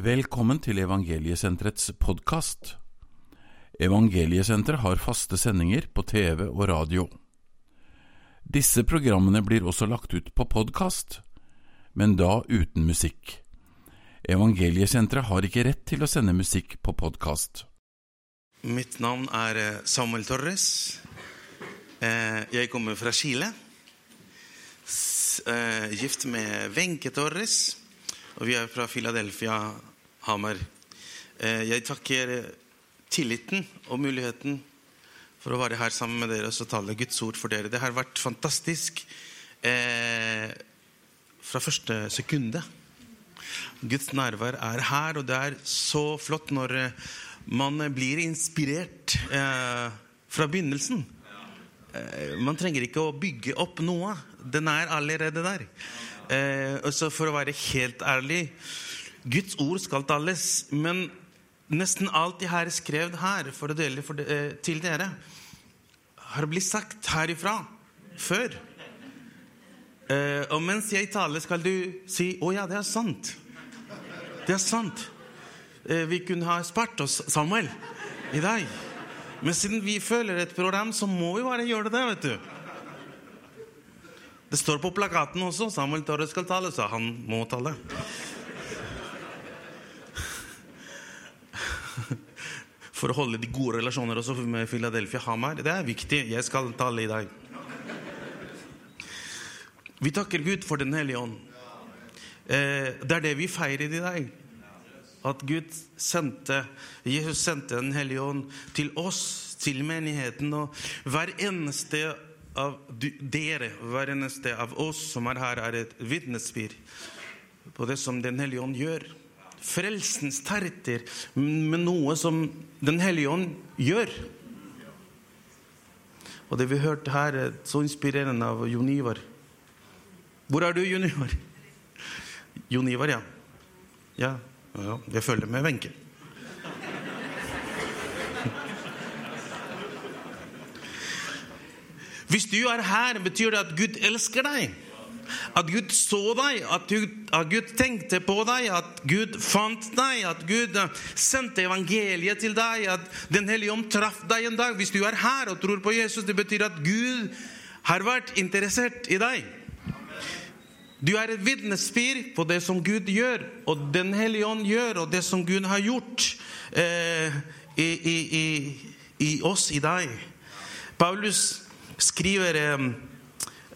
Velkommen til Evangeliesenterets podkast. Evangeliesenteret har faste sendinger på TV og radio. Disse programmene blir også lagt ut på podkast, men da uten musikk. Evangeliesenteret har ikke rett til å sende musikk på podkast. Mitt navn er eh, Samuel Torres. Eh, Jeg kommer fra Chile. Eh, Gift med Wenche Torres. Og vi er fra Philadelphia, Hamar. Eh, Jeg takker eh, tilliten og muligheten for å være her sammen med dere og så tale Guds ord for dere. Det har vært fantastisk eh, fra første sekunde. Guds nærvær er her, og det er så flott når eh, man blir inspirert eh, fra begynnelsen. Eh, man trenger ikke å bygge opp noe. Den er allerede der. Eh, og så for å være helt ærlig Guds ord skal tales, men nesten alt jeg har skrevet her for å dele for, de- eh, til dere, har blitt sagt herifra før. Eh, og mens jeg taler, skal du si 'Å ja, det er sant'. Det er sant. Eh, Vi kunne ha spart oss Samuel i dag. Men siden vi følger et program, så må vi bare gjøre det, vet du. Det står på plakaten også. Samuel Torres skal tale, så han må tale. For å holde de gode relasjoner også med Philadelphia Hamar. Det er viktig. Jeg skal tale i dag. Vi takker Gud for Den hellige ånd. Eh, Det er det vi feirer i dag. At Gud sendte, Jesus sendte Den hellige ånd til oss, til menigheten. Og hver eneste av dere, hver eneste av oss som er her, er et vitnesbyrd på det som Den hellige ånd gjør. Frelsen starter med noe som Den hellige ånd gjør. Og det vi hørte her, er så inspirerende av Jon Ivar. Hvor er du, Jon Ivar? Jon Ivar, ja. Ja, ja jeg følger med Wenche. Hvis du er her, betyr det at Gud elsker deg. At Gud så deg, at Gud, at Gud tenkte på deg, at Gud fant deg, at Gud eh, sendte evangeliet til deg, at Den hellige ånd traff deg en dag. Hvis du er her og tror på Jesus, det betyr at Gud har vært interessert i deg. Du er et vitnesbyrd på det som Gud gjør, og Den hellige ånd gjør, og det som Gud har gjort eh, i, i, i, i oss i deg. Paulus skriver eh,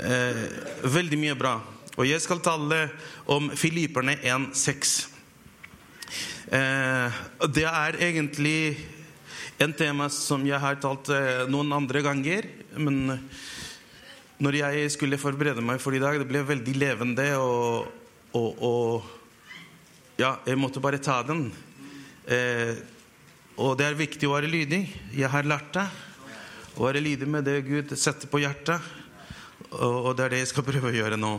eh, veldig mye bra, og jeg skal tale om Filipperne 1,6. Eh, det er egentlig en tema som jeg har talt eh, noen andre ganger, men når jeg skulle forberede meg for i dag, det ble veldig levende, og, og, og ja, jeg måtte bare ta den. Eh, og det er viktig å være lydig. Jeg har lært det. Å være lydig med det Gud setter på hjertet. Og, det er det jeg skal prøve å gjøre nå.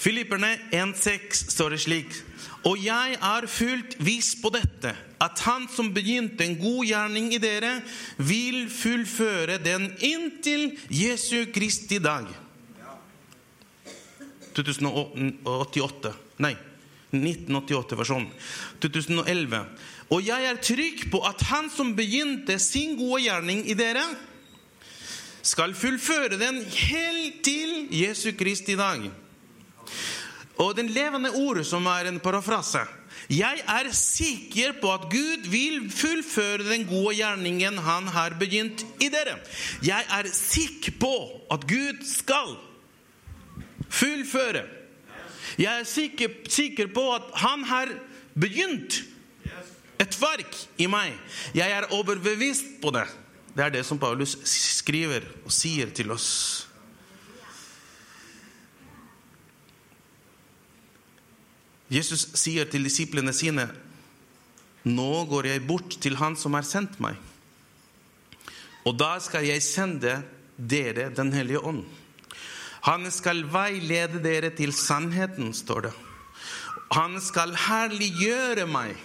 Filipperne 1,6 står det slik. Og jeg er fullt viss på dette, at han som begynte en god gjerning i dere, vil fullføre den inntil Jesu Kristi dag. 2088. Nei, 1988-versjon. 2011. Og jeg er trygg på at han som begynte sin gode gjerning i dere, skal fullføre den helt til Jesu Kristi dag. Og den levende ordet, som er en parafrase Jeg er sikker på at Gud vil fullføre den gode gjerningen han har begynt i dere. Jeg er sikker på at Gud skal fullføre. Jeg er sikker, sikker på at han har begynt et verk i meg. Jeg er overbevist på det. Det er det som Paulus skriver og sier til oss. Jesus sier til disiplene sine Nå går jeg bort til Han som har sendt meg. Og da skal jeg sende dere Den hellige ånd. Han skal veilede dere til sannheten, står det. Han skal herliggjøre meg.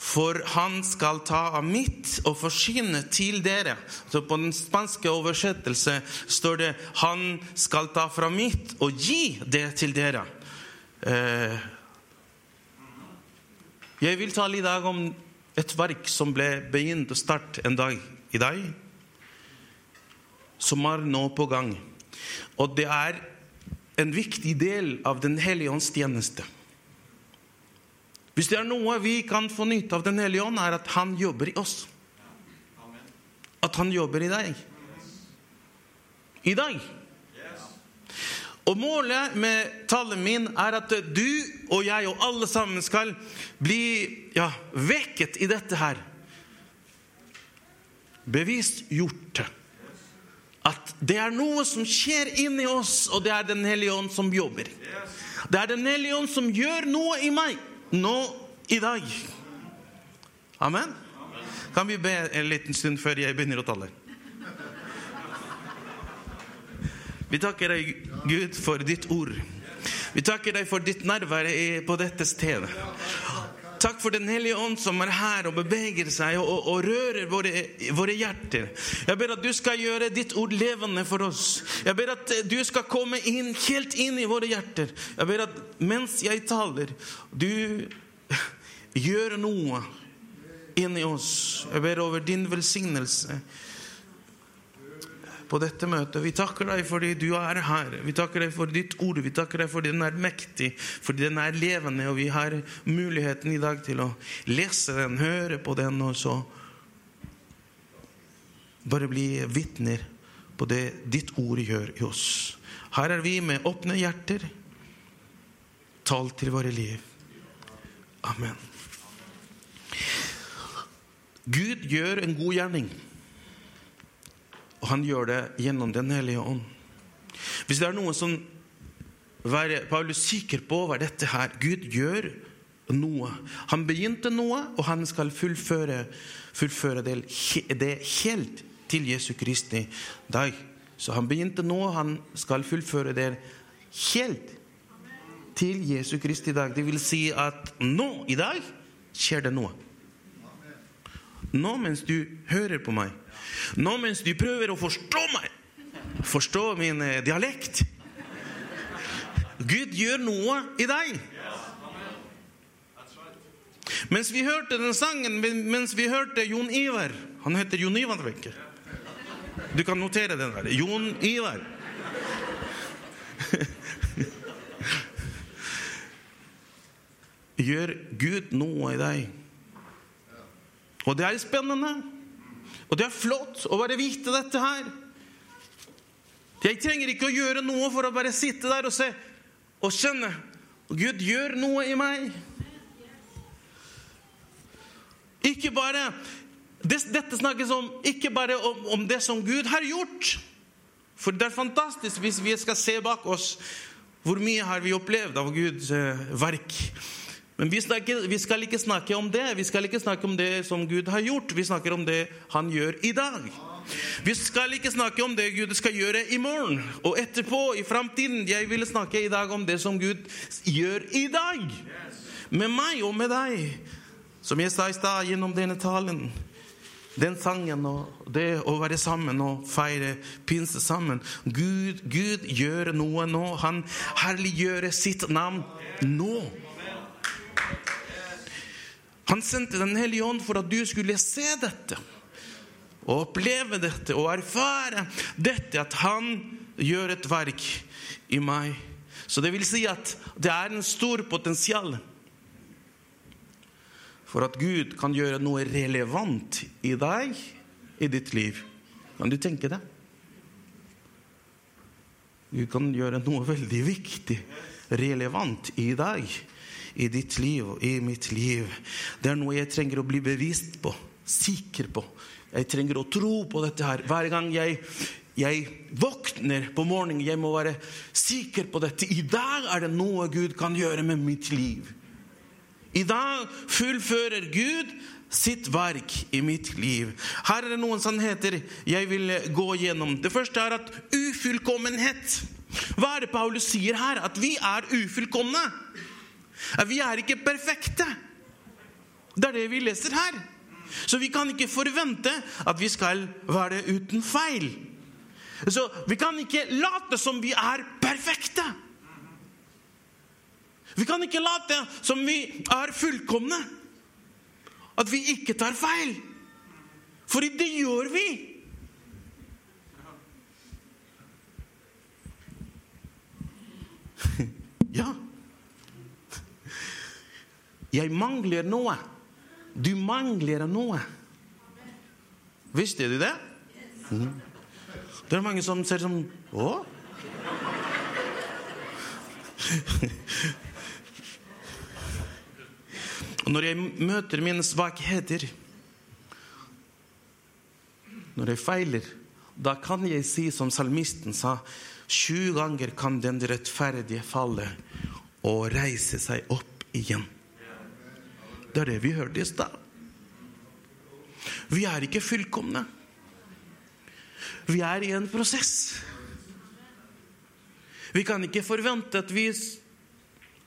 For han skal ta av mitt og forsyne til dere. Så På den spanske oversettelse står det 'Han skal ta fra mitt og gi det til dere'. Eh, Jeg vil tale i dag om et verk som ble begynt å starte en dag i dag, som er nå på gang. Og det er en viktig del av Den hellige ånds tjeneste. Hvis det er noe vi kan få nytte av Den hellige ånd, er at han jobber i oss. At han jobber i deg. I dag. Og målet med talen min er at du og jeg og alle sammen skal bli ja, vekket i dette her. Bevisst gjort. At det er noe som skjer inni oss, og det er Den hellige ånd som jobber. Det er Den hellige ånd som gjør noe i meg nå i dag. Amen. Kan vi be en liten stund før jeg begynner å tale? Vi takker deg, Gud, for ditt ord. Vi takker deg for ditt nærvær på dette stedet. Takk for Den hellige ånd som er her og beveger seg og, og, og rører våre, våre hjerter. Jeg ber at du skal gjøre ditt ord levende for oss. Jeg ber at du skal komme inn, helt inn i våre hjerter. Jeg ber at mens jeg taler, du gjør noe inni oss. Jeg ber over din velsignelse på dette møtet. Vi takker deg fordi du er her. Vi takker deg for ditt ord. Vi takker deg fordi den er mektig, fordi den er levende, og vi har muligheten i dag til å lese den, høre på den, og så bare bli vitner på det ditt ord gjør i oss. Her er vi med åpne hjerter. Tal til våre liv. Amen. Gud gjør en god gjerning. Og han gjør det gjennom Den hellige ånd. Hvis det er noe som være Paulus sikker på, hva dette her. Gud gjør noe. Han begynte noe, og han skal fullføre, fullføre det, det helt til Jesu Kristi dag. Så han begynte noe, han skal fullføre det helt til Jesu Kristi dag. Det vil si at nå, i dag, skjer det noe. Nå mens du hører på meg, nå mens du prøver å forstå meg, forstå min eh, dialekt Gud gjør noe i deg. Mens vi hørte den sangen, mens vi hørte Jon Ivar Han heter Jon Ivar Wenche. Du kan notere den der. Jon Ivar. Gjør Gud noe i deg? Og det er spennende. Og det er flott å bare vite dette her. Jeg trenger ikke å gjøre noe for å bare sitte der og se og skjønne. Gud gjør noe i meg. Ikke bare Dette snakkes om ikke bare om, om det som Gud har gjort. For det er fantastisk hvis vi skal se bak oss hvor mye har vi opplevd av Guds eh, verk. Men vi, snakker, vi, skal ikke snakke om det. Vi skal ikke snakke om det som Gud har gjort. Vi snakker om det han gjør i dag. Vi skal ikke snakke om det Gud skal gjøre i morgen og etterpå, i framtiden. Jeg vil snakke i dag om det som Gud gjør i dag. Med meg og med deg. Som jeg sa i stad gjennom denne talen. Den sangen og det å være sammen og feire pinse sammen. Gud, Gud gjør noe nå. Han herliggjør sitt navn nå. Han sendte Den hellige ånd for at du skulle se dette. Og oppleve dette og erfare dette, at han gjør et verk i meg. Så det vil si at det er en stor potensial for at Gud kan gjøre noe relevant i deg, i ditt liv. Kan du tenke det? Gud kan gjøre noe veldig viktig, relevant i deg, i ditt liv og i mitt liv. Det er noe jeg trenger å bli bevist på, sikker på. Jeg trenger å tro på dette her. Hver gang jeg, jeg våkner på morgenen, jeg må være sikker på dette. I dag er det noe Gud kan gjøre med mitt liv. I dag fullfører Gud sitt verk i mitt liv. Her er det noen sannheter jeg vil gå gjennom. Det første er at ufullkommenhet. Hva er det Paulus sier her? At vi er ufullkomne. Vi er ikke perfekte. Det er det vi leser her. Så vi kan ikke forvente at vi skal være uten feil. Så vi kan ikke late som vi er perfekte. Vi kan ikke late som vi er fullkomne. at vi ikke tar feil. For det gjør vi. Ja. Jeg mangler noe. Du mangler noe. Visste du det? Mhm. Det er mange som ser som Å? Når jeg møter mine svakheter, når jeg feiler, da kan jeg si som salmisten sa Sju ganger kan den rettferdige falle og reise seg opp igjen. Det er det vi hørte i stad. Vi er ikke fullkomne. Vi er i en prosess. Vi kan ikke forvente at vi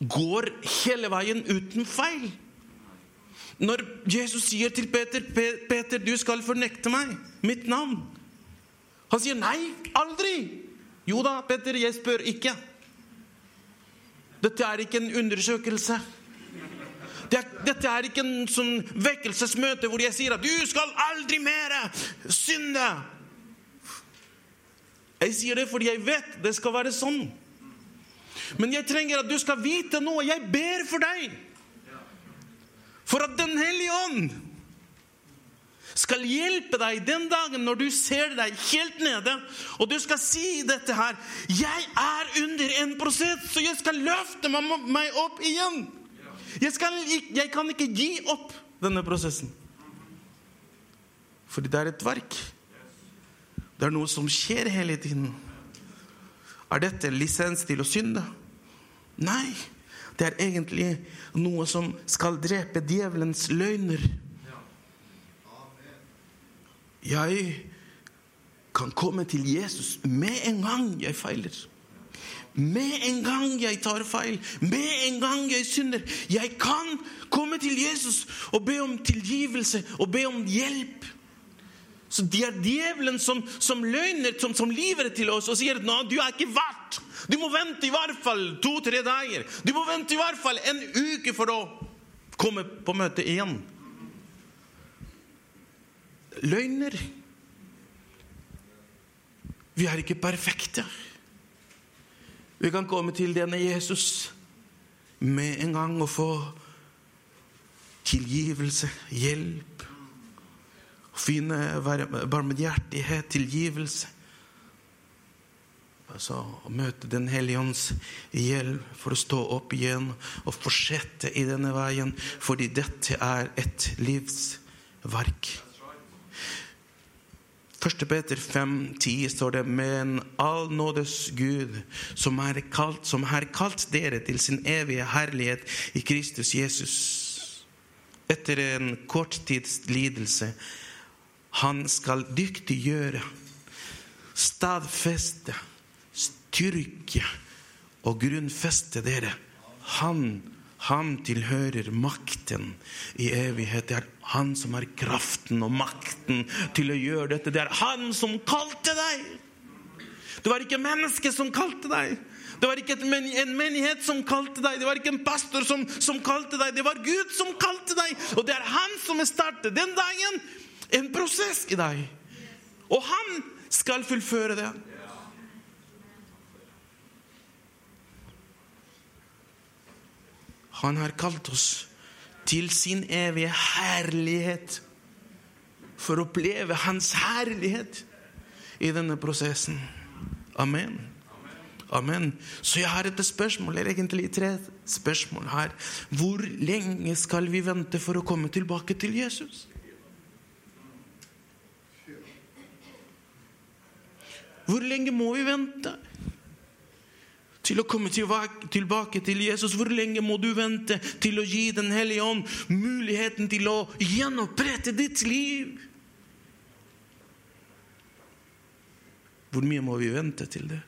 går hele veien uten feil. Når Jesus sier til Peter, 'Peter, du skal fornekte meg, mitt navn' Han sier, 'Nei, aldri'. Jo da, Peter, jeg spør ikke. Dette er ikke en undersøkelse. Dette er ikke en sånn vekkelsesmøte hvor jeg sier at 'du skal aldri mer synde'. Jeg sier det fordi jeg vet det skal være sånn. Men jeg trenger at du skal vite noe. Jeg ber for deg. For at Den hellige ånd skal hjelpe deg den dagen når du ser deg helt nede, og du skal si dette her 'Jeg er under en prosess, så jeg skal løfte meg opp igjen.' Jeg, skal, jeg kan ikke gi opp denne prosessen. Fordi det er et verk. Det er noe som skjer hele tiden. Er dette lisens til å synde? Nei. Det er egentlig noe som skal drepe djevelens løgner. Jeg kan komme til Jesus med en gang jeg feiler. Med en gang jeg tar feil, med en gang jeg synder. Jeg kan komme til Jesus og be om tilgivelse og be om hjelp. Så det er djevelen som, som løgner, som, som lyver til oss og sier at du er ikke verdt. Du må vente i hvert fall to-tre dager. Du må vente i hvert fall en uke for å komme på møte igjen. Løgner. Vi er ikke perfekte. Vi kan komme til denne Jesus med en gang og få tilgivelse, hjelp finne barmhjertighet, tilgivelse. Altså å møte Den hellige ånds hjelp for å stå opp igjen og fortsette i denne veien, fordi dette er et livsverk. 1. Peter 5,10 står det Men all nådes Gud, som er, kalt, som har kalt dere til sin evige herlighet i Kristus Jesus, etter en kort tids lidelse, han skal dyktiggjøre, stadfeste, styrke og grunnfeste dere. Han, han tilhører makten i evighet. Det er han som har kraften og makten til å gjøre dette. Det er han som kalte deg. Det var ikke mennesket som kalte deg. Det var ikke en menighet som kalte deg, det var ikke en pastor som, som kalte deg. Det var Gud som kalte deg, og det er han som startet den dagen en prosess i deg. Og han skal fullføre det. Han har kalt oss til sin evige herlighet for å oppleve hans herlighet i denne prosessen. Amen. Amen. Så jeg har et spørsmål, eller egentlig tre spørsmål her. Hvor lenge skal vi vente for å komme tilbake til Jesus? Hvor lenge må vi vente til å komme tilbake til Jesus? Hvor lenge må du vente til å gi Den hellige ånd muligheten til å gjenopprette ditt liv? Hvor mye må vi vente til det?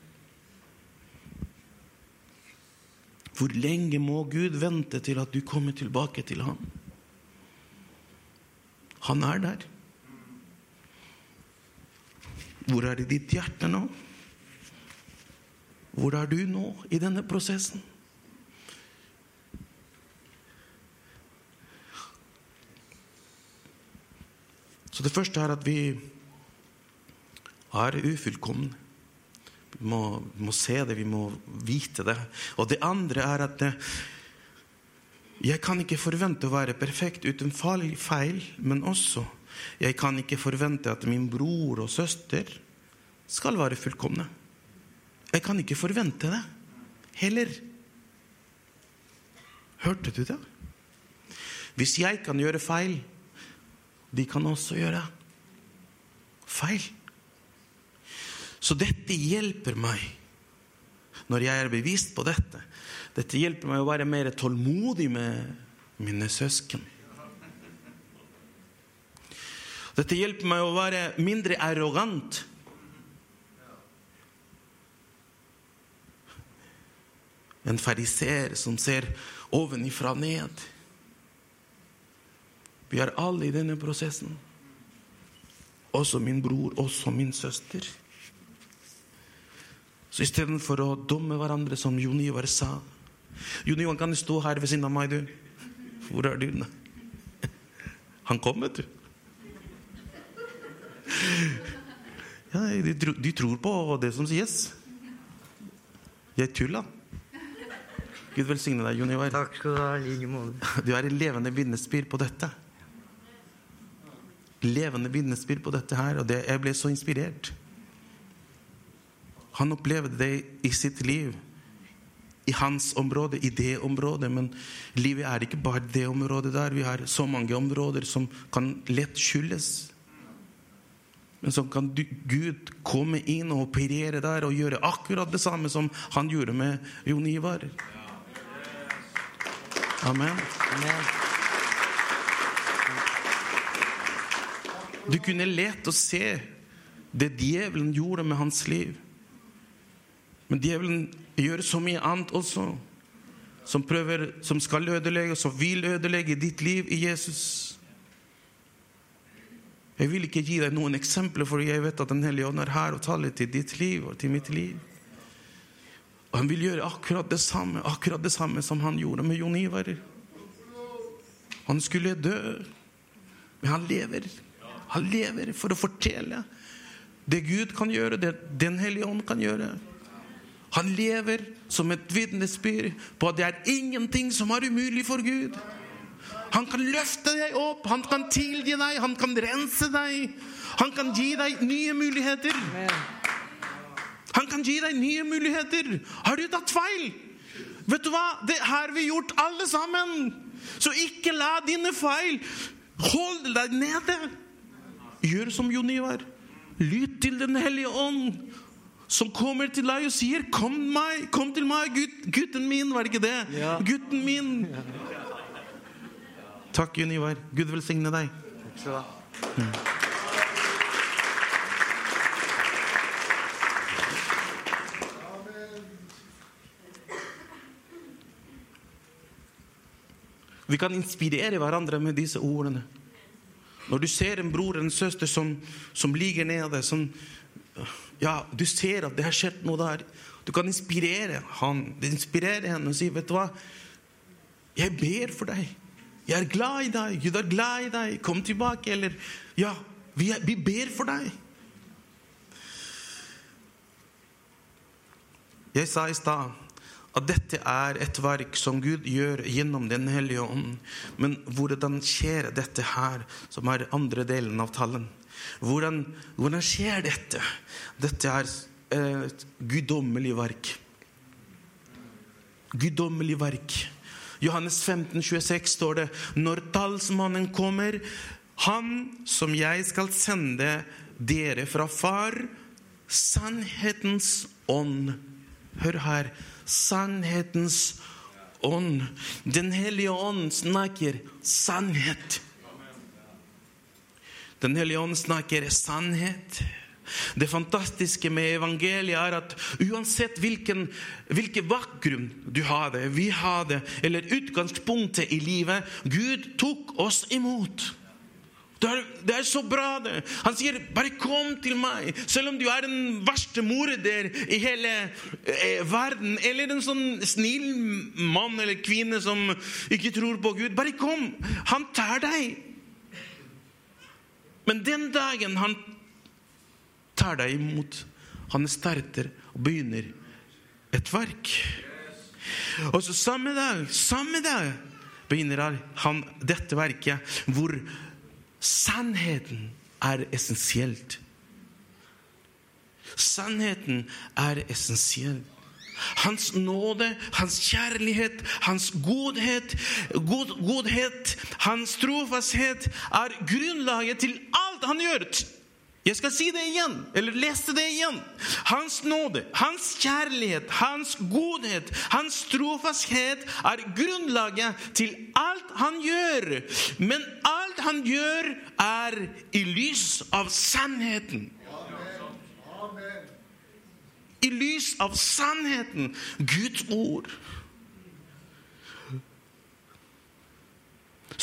Hvor lenge må Gud vente til at du kommer tilbake til ham? Han er der. Hvor er det ditt hjerte nå? Hvor er du nå i denne prosessen? Så det første er at vi er ufullkomne. Vi må, må se det, vi må vite det. Og det andre er at eh, jeg kan ikke forvente å være perfekt uten feil, men også jeg kan ikke forvente at min bror og søster skal være fullkomne. Jeg kan ikke forvente det heller. Hørte du det? Hvis jeg kan gjøre feil, de kan også gjøre feil. Så dette hjelper meg når jeg er bevisst på dette. Dette hjelper meg å være mer tålmodig med mine søsken. Dette hjelper meg å være mindre arrogant. En fariseer som ser ovenifra ned. Vi er alle i denne prosessen. Også min bror, også min søster. Så istedenfor å dumme hverandre, som Jon Ivar sa Jon Ivar, kan stå her ved siden av meg, du? Hvor er du? Han kom, vet du. Ja, de, de tror på det som sies. Jeg tulla. Gud velsigne deg, Jon Ivar. Takk skal du ha. like måte. Du er et levende vitnesbyrd på dette. Levende vitnesbyrd på dette her, og det, jeg ble så inspirert. Han opplevde det i sitt liv, i hans område, i det området. Men livet er ikke bare det området der. Vi har så mange områder som kan lett skyldes. Men så kan Gud komme inn og operere der og gjøre akkurat det samme som han gjorde med Jon Ivar. Amen. Du kunne lett å se det djevelen gjorde med hans liv. Men djevelen gjør så mye annet også. Som, prøver, som skal ødelegge, som vil ødelegge ditt liv i Jesus. Jeg vil ikke gi deg noen eksempler, for jeg vet at Den hellige ånd er her og taler til ditt liv og til mitt liv. Og han vil gjøre akkurat det samme akkurat det samme som han gjorde med Jon Ivar. Han skulle dø, men han lever. Han lever for å fortelle det Gud kan gjøre, det Den hellige ånd kan gjøre. Han lever som et vitnesbyrd på at det er ingenting som er umulig for Gud. Han kan løfte deg opp, han kan tilgi deg, han kan rense deg. Han kan gi deg nye muligheter. Han kan gi deg nye muligheter. Har du tatt feil? Vet du hva? Det har vi gjort alle sammen. Så ikke la dine feil holde deg nede. Gjør som Jon Ivar. Lytt til Den hellige ånd, som kommer til deg og sier 'Kom, meg, kom til meg, gutt, gutten min'. Var det ikke det? Ja. Gutten min. Takk, Jon Ivar. Gud velsigne deg. Takk skal du ha. Vi kan inspirere hverandre med disse ordene. Når du ser en bror eller en søster som, som ligger nede som, ja, Du ser at det har skjedd noe der. Du kan inspirere han, inspirere henne og si, 'Vet du hva? Jeg ber for deg. Jeg er glad i deg. Gud er glad i deg. Kom tilbake.' Eller 'Ja, vi, er, vi ber for deg'. Jeg sa i stad at dette er et verk som Gud gjør gjennom Den hellige ånd. Men hvordan skjer dette her, som er andre delen av tallen? Hvordan, hvordan skjer dette? Dette er eh, et guddommelig verk. Guddommelig verk. Johannes 15, 26 står det Når talsmannen kommer, han som jeg skal sende dere fra far, sannhetens ånd. Hør her. Sannhetens ånd. Den hellige ånd snakker sannhet. Den hellige ånd snakker sannhet. Det fantastiske med evangeliet er at uansett hvilken, hvilken bakgrunn du hadde, vi hadde, eller utgangspunktet i livet, Gud tok oss imot. Det er, så bra, det. Han sier, 'Bare kom til meg'. Selv om du er den verste morder i hele eh, verden, eller en sånn snill mann eller kvinne som ikke tror på Gud. Bare kom. Han tar deg. Men den dagen han tar deg imot, han starter og begynner et verk. Og så samme dag, samme dag begynner han dette verket hvor sannheten er essensielt. Sannheten er essensiell. Hans nåde, hans kjærlighet, hans godhet, god, godhet, hans trofasthet er grunnlaget til alt han gjør. Jeg skal si det igjen, eller lese det igjen. Hans nåde, hans kjærlighet, hans godhet, hans trofasthet er grunnlaget til alt han gjør. Men alt han gjør, er i lys av sannheten. I lys av sannheten, Guds ord.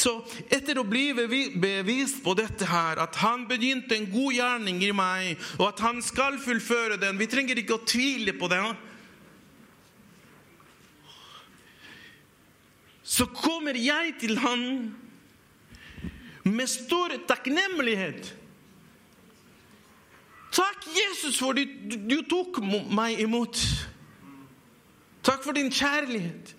Så etter å bli bevist på dette her, at han begynte en god gjerning i meg, og at han skal fullføre den Vi trenger ikke å tvile på det. Så kommer jeg til han med stor takknemlighet. Takk, Jesus, for du, du tok meg imot. Takk for din kjærlighet.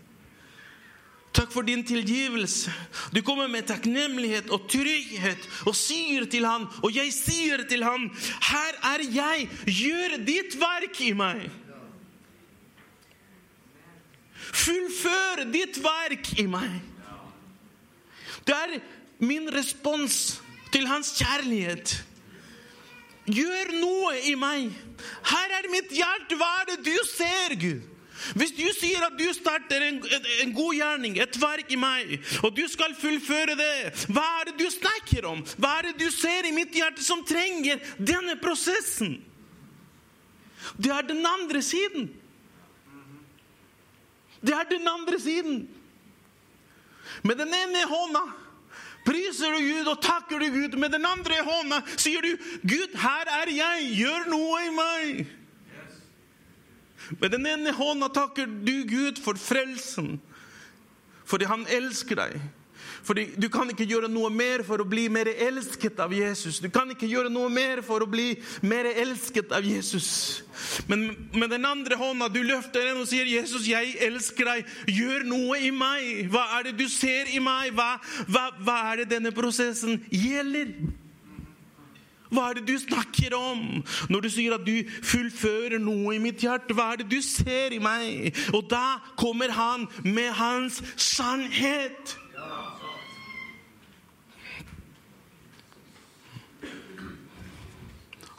Takk for din tilgivelse. Du kommer med takknemlighet og trygghet og sier til han, og jeg sier til han, her er jeg, gjør ditt verk i meg. Fullfør ditt verk i meg. Det er min respons til hans kjærlighet. Gjør noe i meg. Her er mitt hjerte. Hva er det du ser, Gud? Hvis du sier at du starter en, en, god gjerning, et verk i meg, og du skal fullføre det, hva er det du snakker om? Hva er det du ser i mitt hjerte som trenger denne prosessen? Det er den andre siden. Det er den andre siden. Med den ene hånda priser du Gud og takker du Gud. Med den andre hånda sier du, 'Gud, her er jeg. Gjør noe i meg.' Med den ene hånda takker du Gud for frelsen, fordi han elsker deg. Fordi Du kan ikke gjøre noe mer for å bli mer elsket av Jesus. Du kan ikke gjøre noe mer for å bli mer elsket av Jesus. Men med den andre hånda du løfter den og sier, 'Jesus, jeg elsker deg. Gjør noe i meg.' Hva er det du ser i meg? Hva, hva, hva er det denne prosessen gjelder? Hva er det du snakker om når du sier at du fullfører noe i mitt hjerte? Hva er det du ser i meg? Og da kommer han med hans sannhet.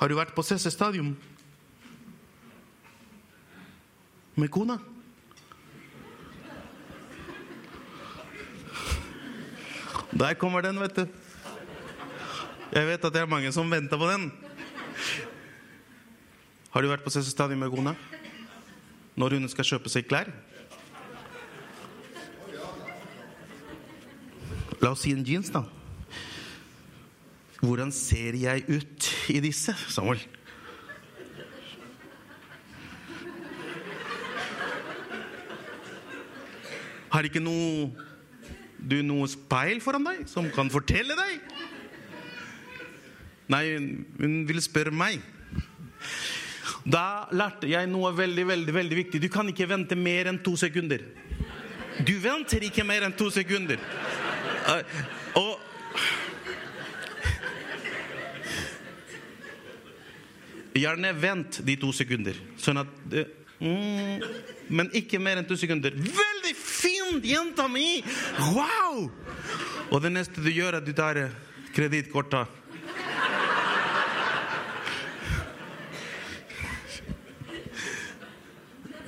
Har du vært på CC Stadium? Med kona? Der kommer den, vet du. Jeg vet at det er mange som venter på den. Har du vært på Stadium med kona? Når hun skal kjøpe seg klær? La oss si en jeans, da. Hvordan ser jeg ut i disse, Samuel? Har ikke noe, du noe speil foran deg som kan fortelle deg? Nei, hun vil spørre meg. Da lærte jeg noe veldig veldig, veldig viktig. Du kan ikke vente mer enn to sekunder. Du venter ikke mer enn to sekunder. Og Gjerne vent de to sekunder. Sånn at mm, Men ikke mer enn to sekunder. Veldig fint, jenta mi! Wow! Og det neste du gjør, er at du tar kredittkortet.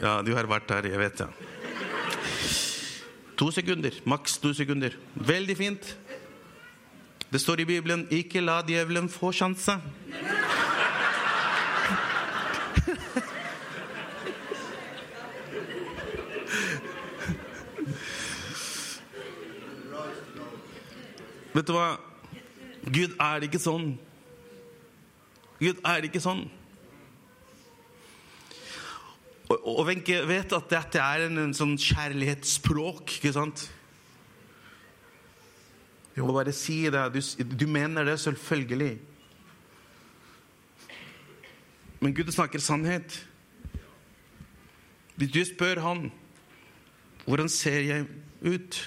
Ja, du har vært der, jeg vet det. To sekunder. Maks to sekunder. Veldig fint. Det står i Bibelen 'ikke la djevelen få sjanse'. Vet du hva? Gud er ikke sånn. Gud er ikke sånn. Og Wenche vet at dette er en, en sånn kjærlighetsspråk, ikke sant? Jeg må bare si det. Du, du mener det selvfølgelig. Men Gud snakker sannhet. Hvis du spør han hvordan ser jeg ut,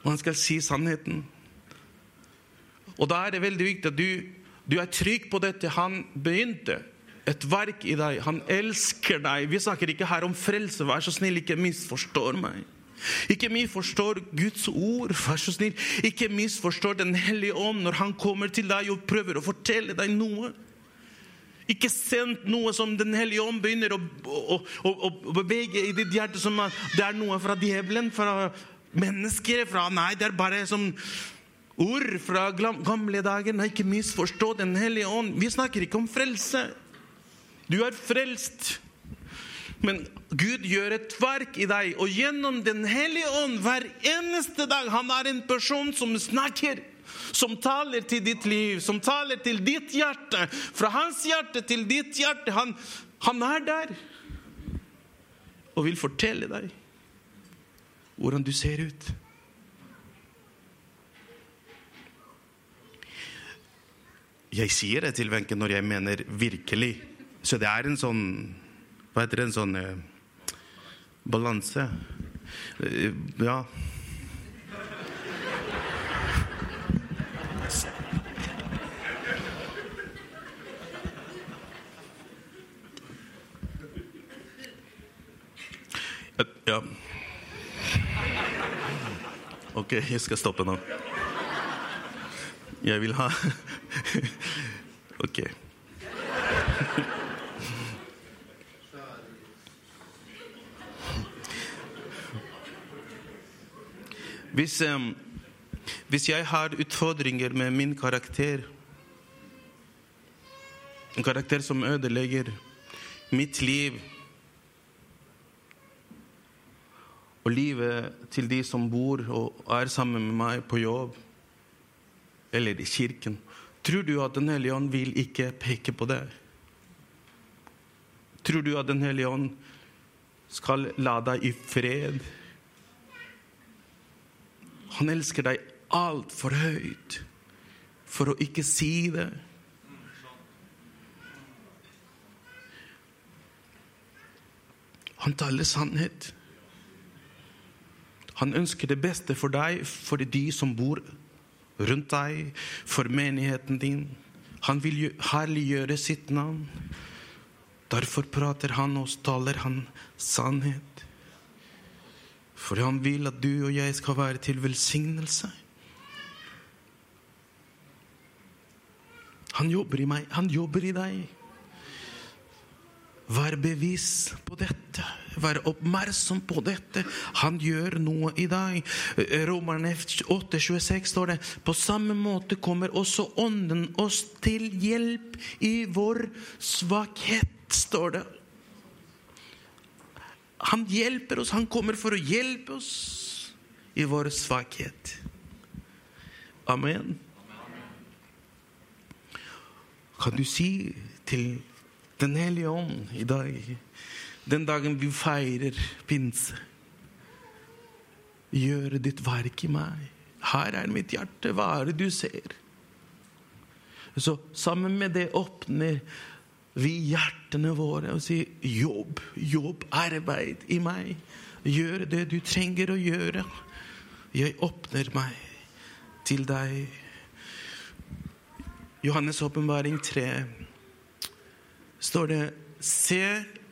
og han skal si sannheten Og da er det veldig viktig at du, du er trygg på dette. Han begynte et verk i deg. Han elsker deg. Vi snakker ikke her om frelse. Vær så snill, ikke misforstår meg. Ikke misforstår Guds ord, vær så snill. Ikke misforstår Den hellige ånd når han kommer til deg og prøver å fortelle deg noe. Ikke send noe som Den hellige ånd begynner å, å, å, å bevege i ditt hjerte som at det er noe fra djevelen, fra mennesker, fra Nei, det er bare som ord fra gamle dager. Nei, ikke misforstå Den hellige ånd. Vi snakker ikke om frelse. Du er frelst. Men Gud gjør et verk i deg, og gjennom Den hellige ånd hver eneste dag Han er en person som snakker, som taler til ditt liv, som taler til ditt hjerte. Fra hans hjerte til ditt hjerte. Han, han er der og vil fortelle deg hvordan du ser ut. Jeg sier det til Wenche når jeg mener virkelig. Så det er en sånn Hva heter det? En sånn eh, balanse. Eh, ja. Ja. Ok, jeg skal stoppe nå. Jeg vil ha Ok. Hvis, hvis jeg har utfordringer med min karakter, en karakter som ødelegger mitt liv og livet til de som bor og er sammen med meg på jobb eller i kirken, tror du at Den hellige ånd vil ikke peke på det? Tror du at Den hellige ånd skal la deg i fred? Han elsker deg altfor høyt for å ikke si det. Han taler sannhet. Han ønsker det beste for deg, for de som bor rundt deg, for menigheten din. Han vil jo herliggjøre sitt navn. Derfor prater han og taler han sannhet. For han vil at du og jeg skal være til velsignelse. Han jobber i meg, han jobber i deg. Vær bevisst på dette. Vær oppmerksom på dette. Han gjør noe i deg. Romerne 8,26 står det På samme måte kommer også Ånden oss til hjelp i vår svakhet, står det. Han hjelper oss. Han kommer for å hjelpe oss i vår svakhet. Amen. Kan du si til Den hellige ånd i dag, den dagen vi feirer pinse Gjøre ditt verk i meg. Her er mitt hjerte. Hva er det du ser? Så sammen med det åpner vi hjertene våre og sier jobb, jobb, arbeid i meg. Gjør det du trenger å gjøre. Jeg åpner meg til deg. Johannes' åpenbaring 3 står det Se,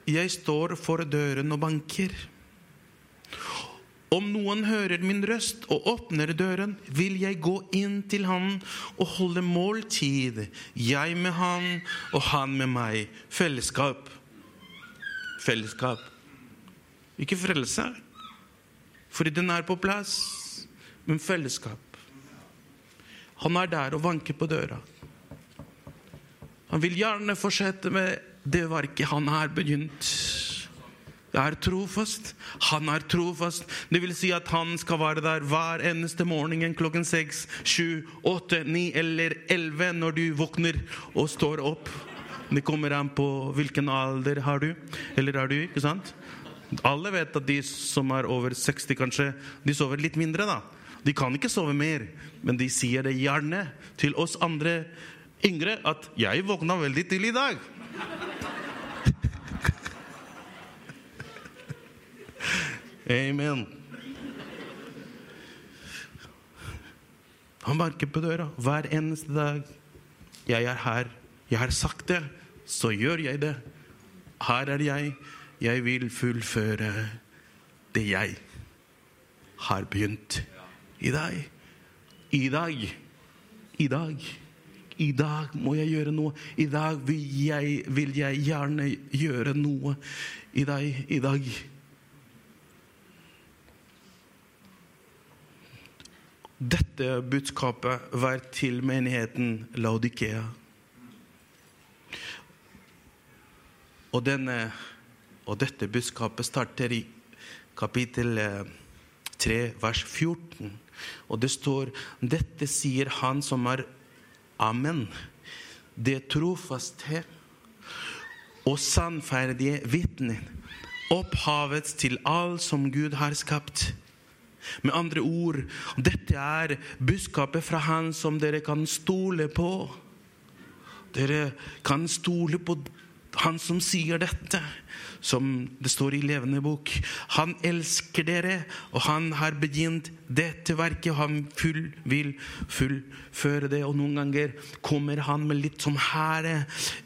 jeg står for døren og banker. Om noen hører min røst og åpner døren, vil jeg gå inn til han og holde måltid, jeg med han og han med meg. Fellesskap. Fellesskap. Ikke frelse, fordi den er på plass, men fellesskap. Han er der og vanker på døra. Han vil gjerne fortsette med det verket han har begynt. Er trofast. Han er trofast. Det vil si at han skal være der hver eneste morgen klokken seks, sju, åtte, ni eller elleve når du våkner og står opp. Det kommer an på hvilken alder har du. Eller er du, ikke sant? Alle vet at de som er over 60, kanskje, de sover litt mindre, da. De kan ikke sove mer, men de sier det gjerne til oss andre yngre at 'jeg våkna veldig tidlig i dag'. Amen. Han banker på døra hver eneste dag. 'Jeg er her. Jeg har sagt det, så gjør jeg det.' 'Her er jeg. Jeg vil fullføre det jeg har begynt i dag.' I dag. I dag. I dag må jeg gjøre noe. I dag vil jeg, vil jeg gjerne gjøre noe i deg. I dag. Dette budskapet var til menigheten Laudikea. Og, denne, og dette budskapet starter i kapittel eh, 3, vers 14. Og det står Dette sier han som er Amen. Det trofaste og sannferdige vitne. Opphavet til alt som Gud har skapt. Med andre ord, dette er budskapet fra Han som dere kan stole på. Dere kan stole på Han som sier dette, som det står i Levende bok. Han elsker dere, og han har begynt dette verket. Han full, vil fullføre det. Og noen ganger kommer han med litt sånn hære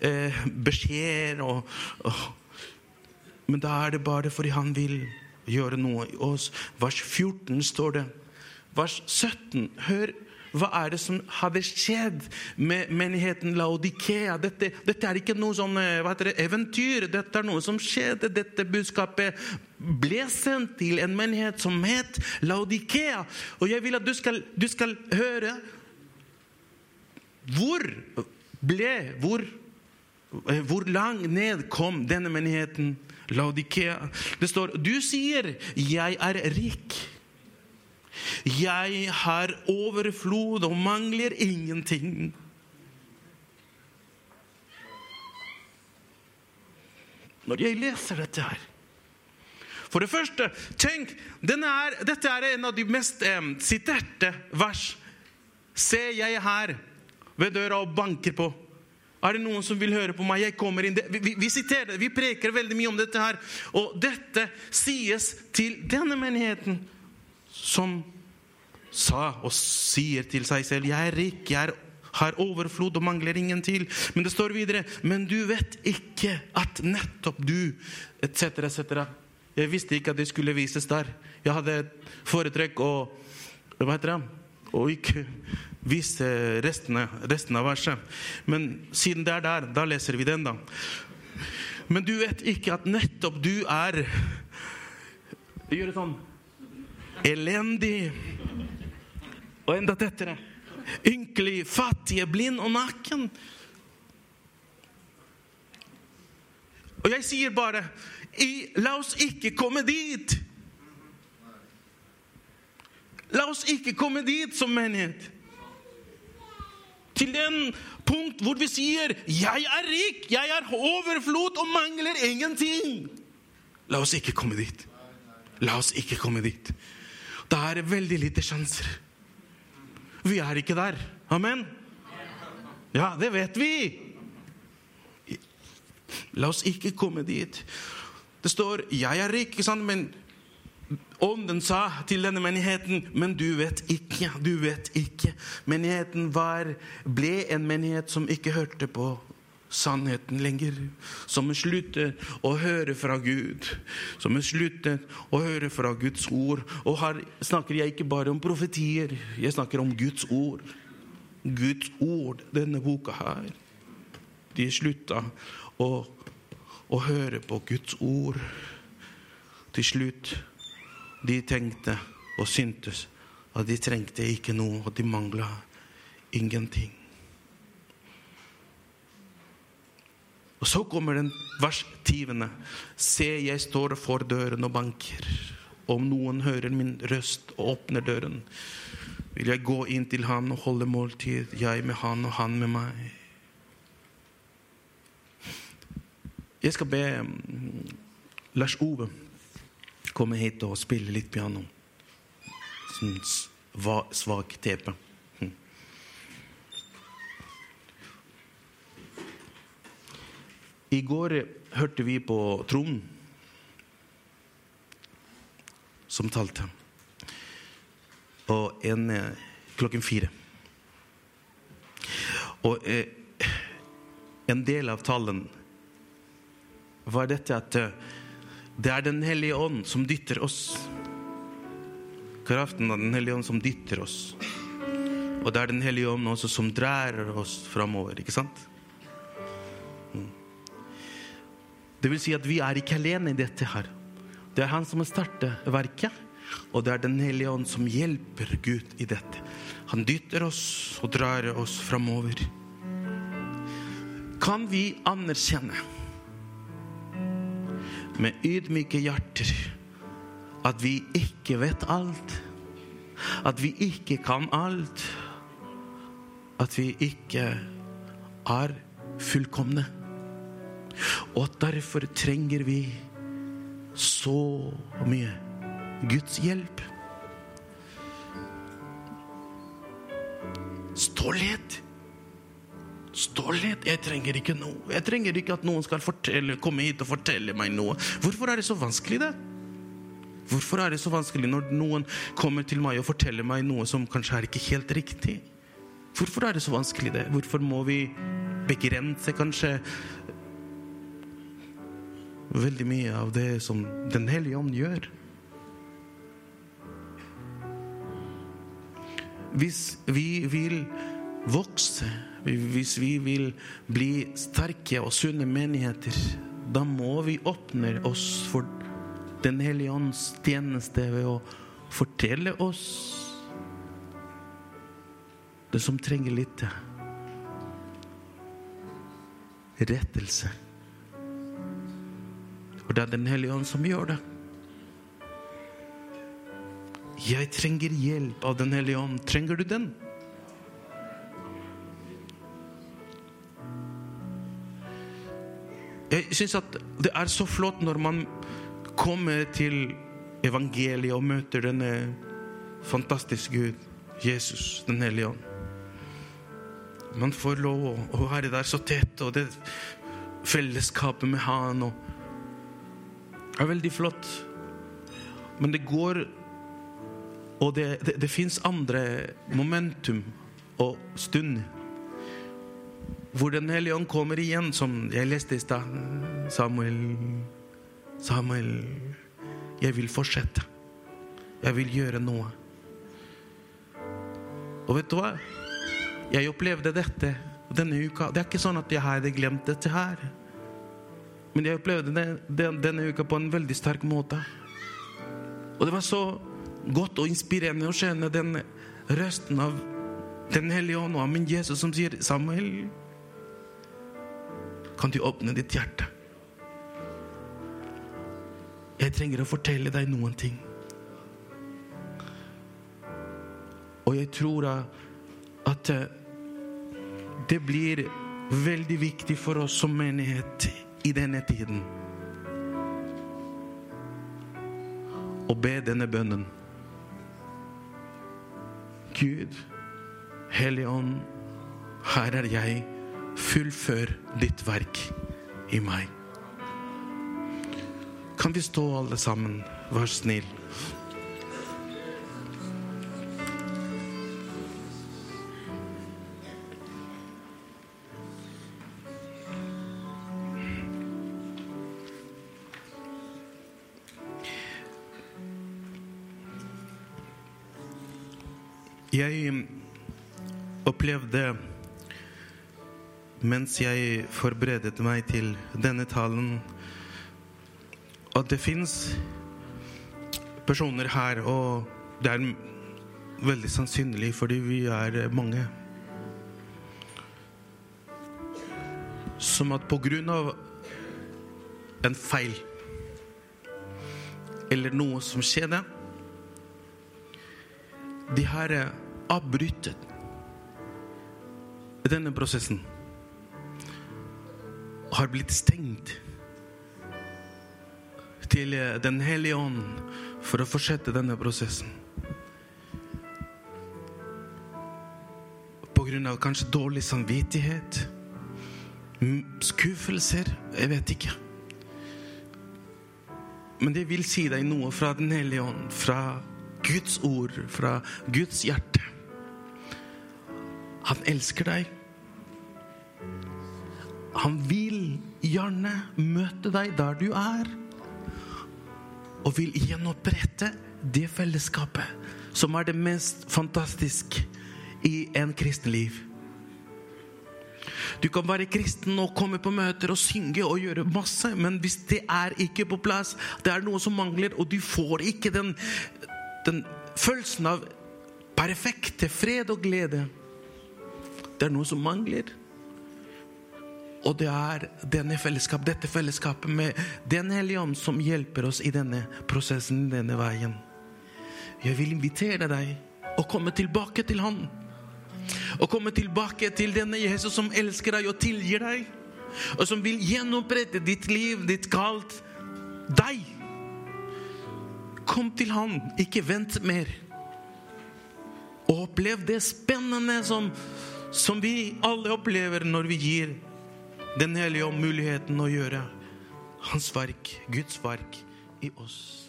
eh, beskjeder. Men da er det bare fordi han vil gjøre noe i oss. Vers 14 står det. Vers 17. Hør hva er det som hadde skjedd med menigheten Laudikea? Dette, dette er ikke noe sånn, heter det, eventyr. Dette er noe som skjedde. Dette budskapet ble sendt til en menighet som het Laudikea. Og jeg vil at du skal, du skal høre hvor ble hvor, hvor langt ned kom denne menigheten Laudikea? Det står Du sier 'jeg er rik'. Jeg har overflod og mangler ingenting. Når jeg leser dette her For det første, tenk er, Dette er en av de mest eh, siterte vers. Se, jeg er her ved døra og banker på. Er det noen som vil høre på meg? Jeg kommer inn. Vi, vi, vi siterer det, vi preker veldig mye om dette her. Og dette sies til denne menigheten som sa og sier til seg selv 'Jeg er rik, jeg har overflod og mangler ingen til'. Men det står videre 'Men du vet ikke at nettopp du' etc., etc. Jeg visste ikke at det skulle vises der. Jeg hadde foretrekk å hva heter det? Og ikke vise resten, resten av verset. Men siden det er der, da leser vi den, da. Men du vet ikke at nettopp du er Gjør det sånn. Elendig og enda tettere. Ynkelig, fattige, blind og naken. Og jeg sier bare La oss ikke komme dit. La oss ikke komme dit som menighet. Til den punkt hvor vi sier 'Jeg er rik, jeg er overflod og mangler ingenting'. La oss ikke komme dit. La oss ikke komme dit. Da er det veldig lite sjanser. Vi er ikke der. Amen? Ja, det vet vi. La oss ikke komme dit. Det står 'jeg er rik', ikke sant? men Ånden sa til denne menigheten, men du vet ikke, du vet ikke. Menigheten var, ble en menighet som ikke hørte på sannheten lenger. Som slutter å høre fra Gud. Som slutter å høre fra Guds ord. Og her snakker jeg ikke bare om profetier, jeg snakker om Guds ord. Guds ord, denne boka her. De slutta å, å høre på Guds ord. Til slutt de tenkte og syntes at de trengte ikke noe, og de mangla ingenting. Og så kommer den vers 20. Se, jeg står for døren og banker. Om noen hører min røst og åpner døren, vil jeg gå inn til han og holde måltid, jeg med han og han med meg. Jeg skal be Lars Ove komme hit og spille litt piano. Som svak tepe. Hm. I går hørte vi på Trond som talte. Og en eh, klokken fire. Og eh, en del av talen var dette at eh, det er Den hellige ånd som dytter oss. Kraften av Den hellige ånd som dytter oss. Og det er Den hellige ånd også som drar oss framover, ikke sant? Mm. Det vil si at vi er ikke alene i dette her. Det er Han som har startet verket, og det er Den hellige ånd som hjelper Gud i dette. Han dytter oss og drar oss framover. Kan vi anerkjenne med ydmyke hjerter at vi ikke vet alt? At vi ikke kan alt? At vi ikke er fullkomne? Og derfor trenger vi så mye Guds hjelp. Stolthet. Stolthet. Jeg trenger ikke noe. Jeg trenger ikke at noen skal fortelle, komme hit og fortelle meg noe. Hvorfor er det så vanskelig, det? Hvorfor er det så vanskelig når noen kommer til meg og forteller meg noe som kanskje er ikke helt riktig? Hvorfor er det så vanskelig, det? Hvorfor må vi begrense kanskje veldig mye av det som Den hellige ånd gjør? Hvis vi vil vokse, hvis vi vil bli sterke og sunne menigheter, da må vi åpne oss for Den hellige ånds tjeneste ved å fortelle oss det som trenger litt rettelse. Og det er Den hellige ånd som gjør det. Jeg trenger hjelp av Den hellige ånd. Trenger du den? Jeg syns at det er så flott når man kommer til evangeliet og møter denne fantastiske Gud, Jesus, Den hellige ånd. Man får lov å, være der så tett, og det fellesskapet med Han og, er veldig flott. Men det går Og det, det, det fins andre momentum og stunder hvor Den hellige ånd kommer igjen, som jeg leste i stad. Samuel, Samuel, jeg vil fortsette. Jeg vil gjøre noe. Og vet du hva? Jeg opplevde dette denne uka. Det er ikke sånn at jeg hadde glemt dette her. Men jeg opplevde det denne uka på en veldig sterk måte. Og det var så godt og inspirerende å kjenne den røsten av Den hellige ånd og av min Jesus som sier Samuel, kan du åpne ditt hjerte? Jeg trenger å fortelle deg noen ting. Og jeg tror at det blir veldig viktig for oss som menighet i denne tiden å be denne bønnen. Gud, Hellige Ånd, her er jeg. Fullfør ditt verk i meg. Kan vi stå alle sammen? Vær snill. Jeg opplevde mens jeg forberedte meg til denne talen, at det fins personer her, og det er veldig sannsynlig fordi vi er mange, som at på grunn av en feil eller noe som skjedde, de har avbrytet denne prosessen har blitt stengt til Den hellige ånd for å fortsette denne prosessen. På grunn av kanskje dårlig samvittighet, skuffelser, jeg vet ikke. Men det vil si deg noe fra Den hellige ånd, fra Guds ord, fra Guds hjerte. Han elsker deg. Han vil gjerne møte deg der du er, og vil gjenopprette det fellesskapet som er det mest fantastiske i en kristen liv. Du kan være kristen og komme på møter og synge og gjøre masse, men hvis det er ikke på plass, det er noe som mangler, og du får ikke den, den følelsen av perfekte fred og glede Det er noe som mangler. Og det er denne fellesskap, dette fellesskapet med Den hellige ånd som hjelper oss i denne prosessen, denne veien. Jeg vil invitere deg å komme tilbake til Han. Å komme tilbake til denne Jesus som elsker deg og tilgir deg. Og som vil gjenopprette ditt liv, ditt kalt. Deg. Kom til Han, ikke vent mer. Og opplev det spennende som, som vi alle opplever når vi gir Den hellige om muligheten å gjøre Hans verk, Guds verk, i oss.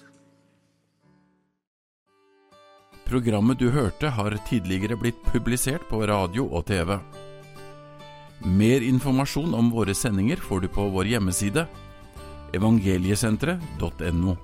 Programmet du hørte har tidligere blitt publisert på radio og TV. Mer informasjon om våre sendinger får du på vår hjemmeside evangeliesenteret.no.